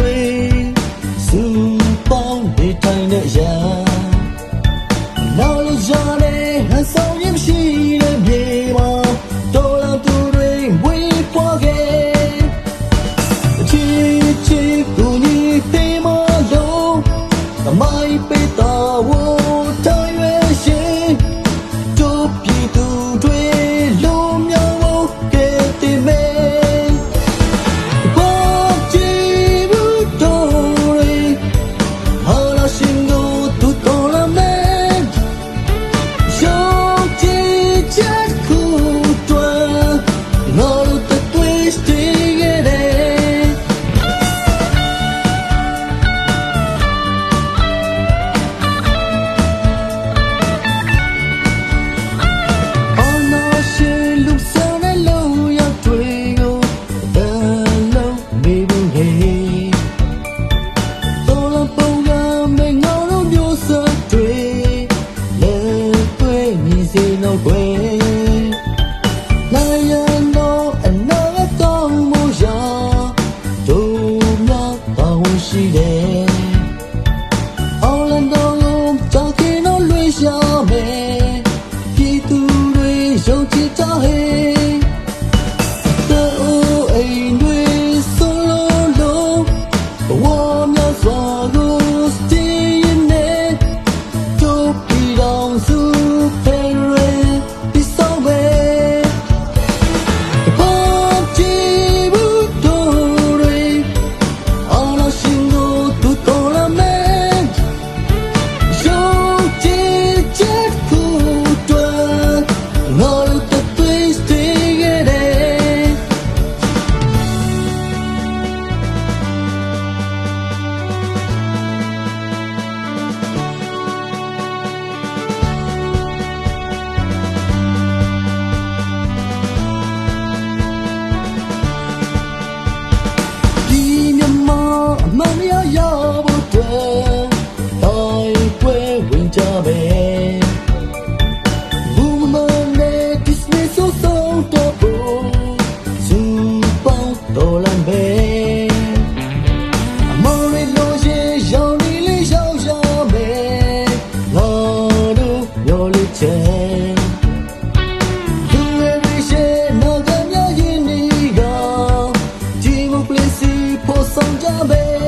တွေစူပေါင်းနေတိုင်းနဲ့ရာနောက်လို့ကြော်နေဟန်ဆောင်ရင်ရှိတဲ့မြေမှာတော်လာသူတွေဝေးပေါ်ခဲ့အချီချီကိုကြီးတေးမလို့သမိုင်းပေးတော်ဝတ် 手机 Bên